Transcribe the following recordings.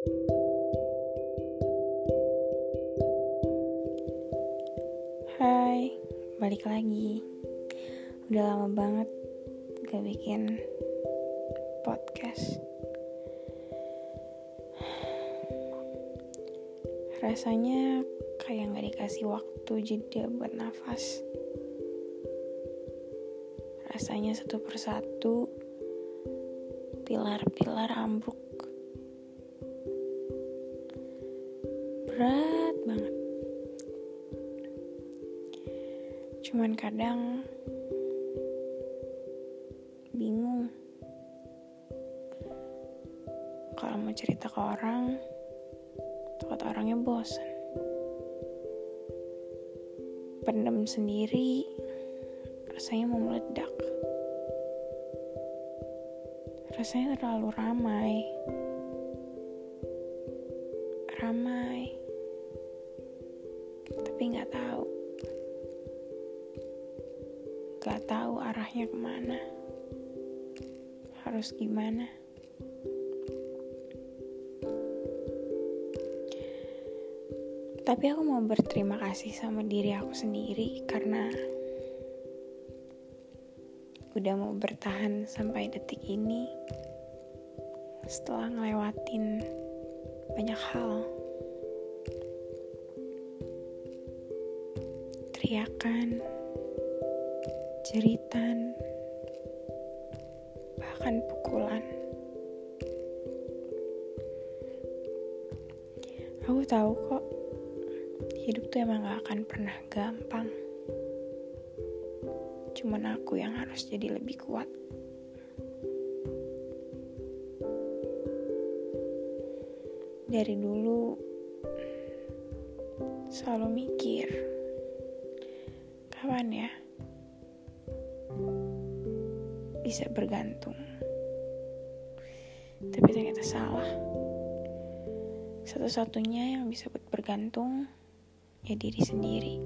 Hai, balik lagi. Udah lama banget gak bikin podcast. Rasanya kayak gak dikasih waktu jeda buat nafas. Rasanya satu persatu pilar-pilar ambruk. Berat banget. Cuman kadang bingung. Kalau mau cerita ke orang takut orangnya bosan pendem sendiri rasanya mau meledak. Rasanya terlalu ramai. Ramai tapi nggak tahu. Nggak tahu arahnya ke mana. Harus gimana? Tapi aku mau berterima kasih sama diri aku sendiri karena udah mau bertahan sampai detik ini setelah ngelewatin banyak hal teriakan jeritan bahkan pukulan aku tahu kok hidup tuh emang gak akan pernah gampang. Cuman aku yang harus jadi lebih kuat. Dari dulu selalu mikir, kapan ya bisa bergantung. Tapi ternyata salah. Satu-satunya yang bisa buat bergantung ya diri sendiri.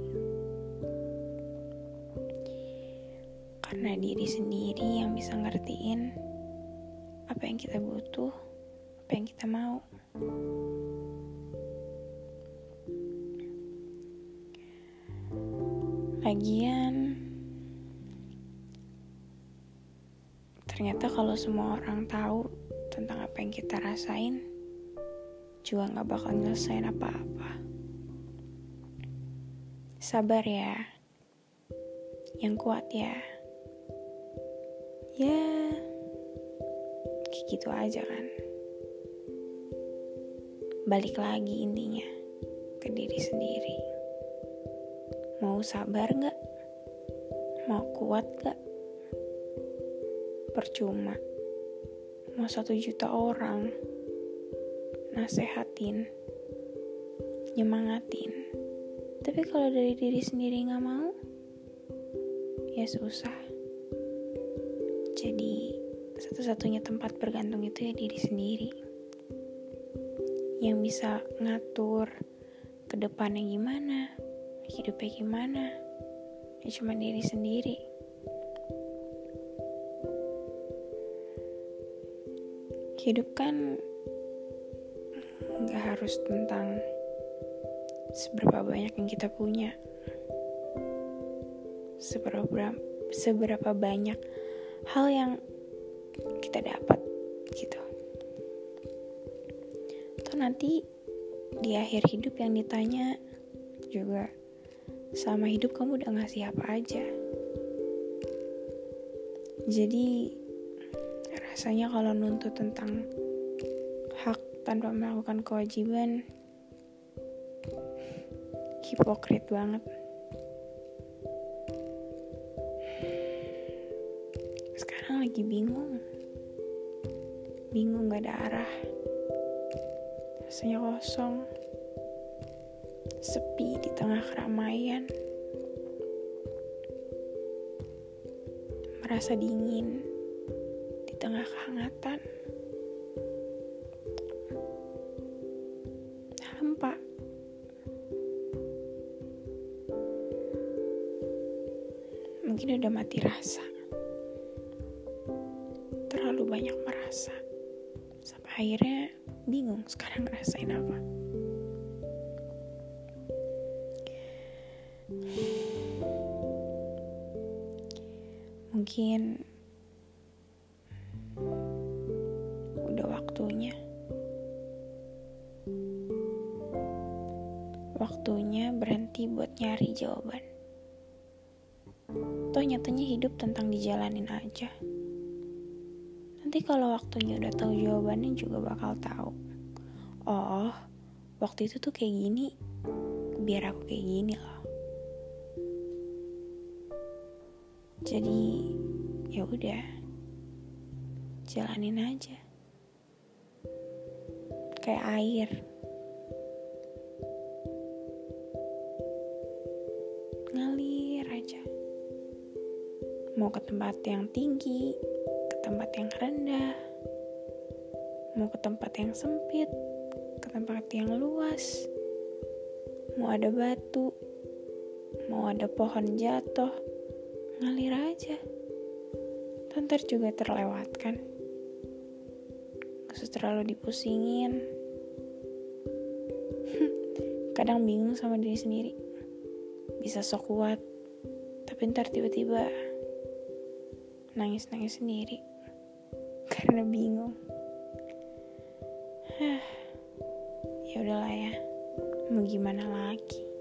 Karena diri sendiri yang bisa ngertiin apa yang kita butuh, apa yang kita mau. Lagian, ternyata kalau semua orang tahu tentang apa yang kita rasain, juga gak bakal nyelesain apa-apa. Sabar ya. Yang kuat ya. Ya. Kayak gitu aja kan. Balik lagi intinya ke diri sendiri. Mau sabar gak? Mau kuat gak? Percuma. Mau satu juta orang nasehatin, nyemangatin tapi kalau dari diri sendiri nggak mau, ya susah. Jadi satu-satunya tempat bergantung itu ya diri sendiri. Yang bisa ngatur ke depannya gimana, hidupnya gimana, ya cuma diri sendiri. Hidup kan nggak harus tentang seberapa banyak yang kita punya. Seberapa seberapa banyak hal yang kita dapat gitu. Atau nanti di akhir hidup yang ditanya juga selama hidup kamu udah ngasih apa aja. Jadi rasanya kalau nuntut tentang hak tanpa melakukan kewajiban hipokrit banget. Sekarang lagi bingung. Bingung gak ada arah. Rasanya kosong sepi di tengah keramaian. Merasa dingin di tengah kehangatan. Mungkin udah mati rasa. Terlalu banyak merasa. Sampai akhirnya bingung sekarang ngerasain apa mungkin udah waktunya. Waktunya berhenti buat nyari jawaban. Toh nyatanya hidup tentang dijalanin aja. Nanti kalau waktunya udah tahu jawabannya juga bakal tahu. Oh waktu itu tuh kayak gini. Biar aku kayak gini loh jadi ya udah. Jalanin aja. Kayak air. Ngalir aja. Mau ke tempat yang tinggi ke tempat yang rendah. Mau ke tempat yang sempit ke tempat yang luas. Mau ada batu mau ada pohon jatuh ngalir aja. Ntar juga terlewatkan gak usah terlalu dipusingin. Kadang bingung sama diri sendiri. Bisa sok kuat tapi ntar tiba-tiba nangis-nangis sendiri. Karena bingung. Ya udahlah ya. Mau gimana lagi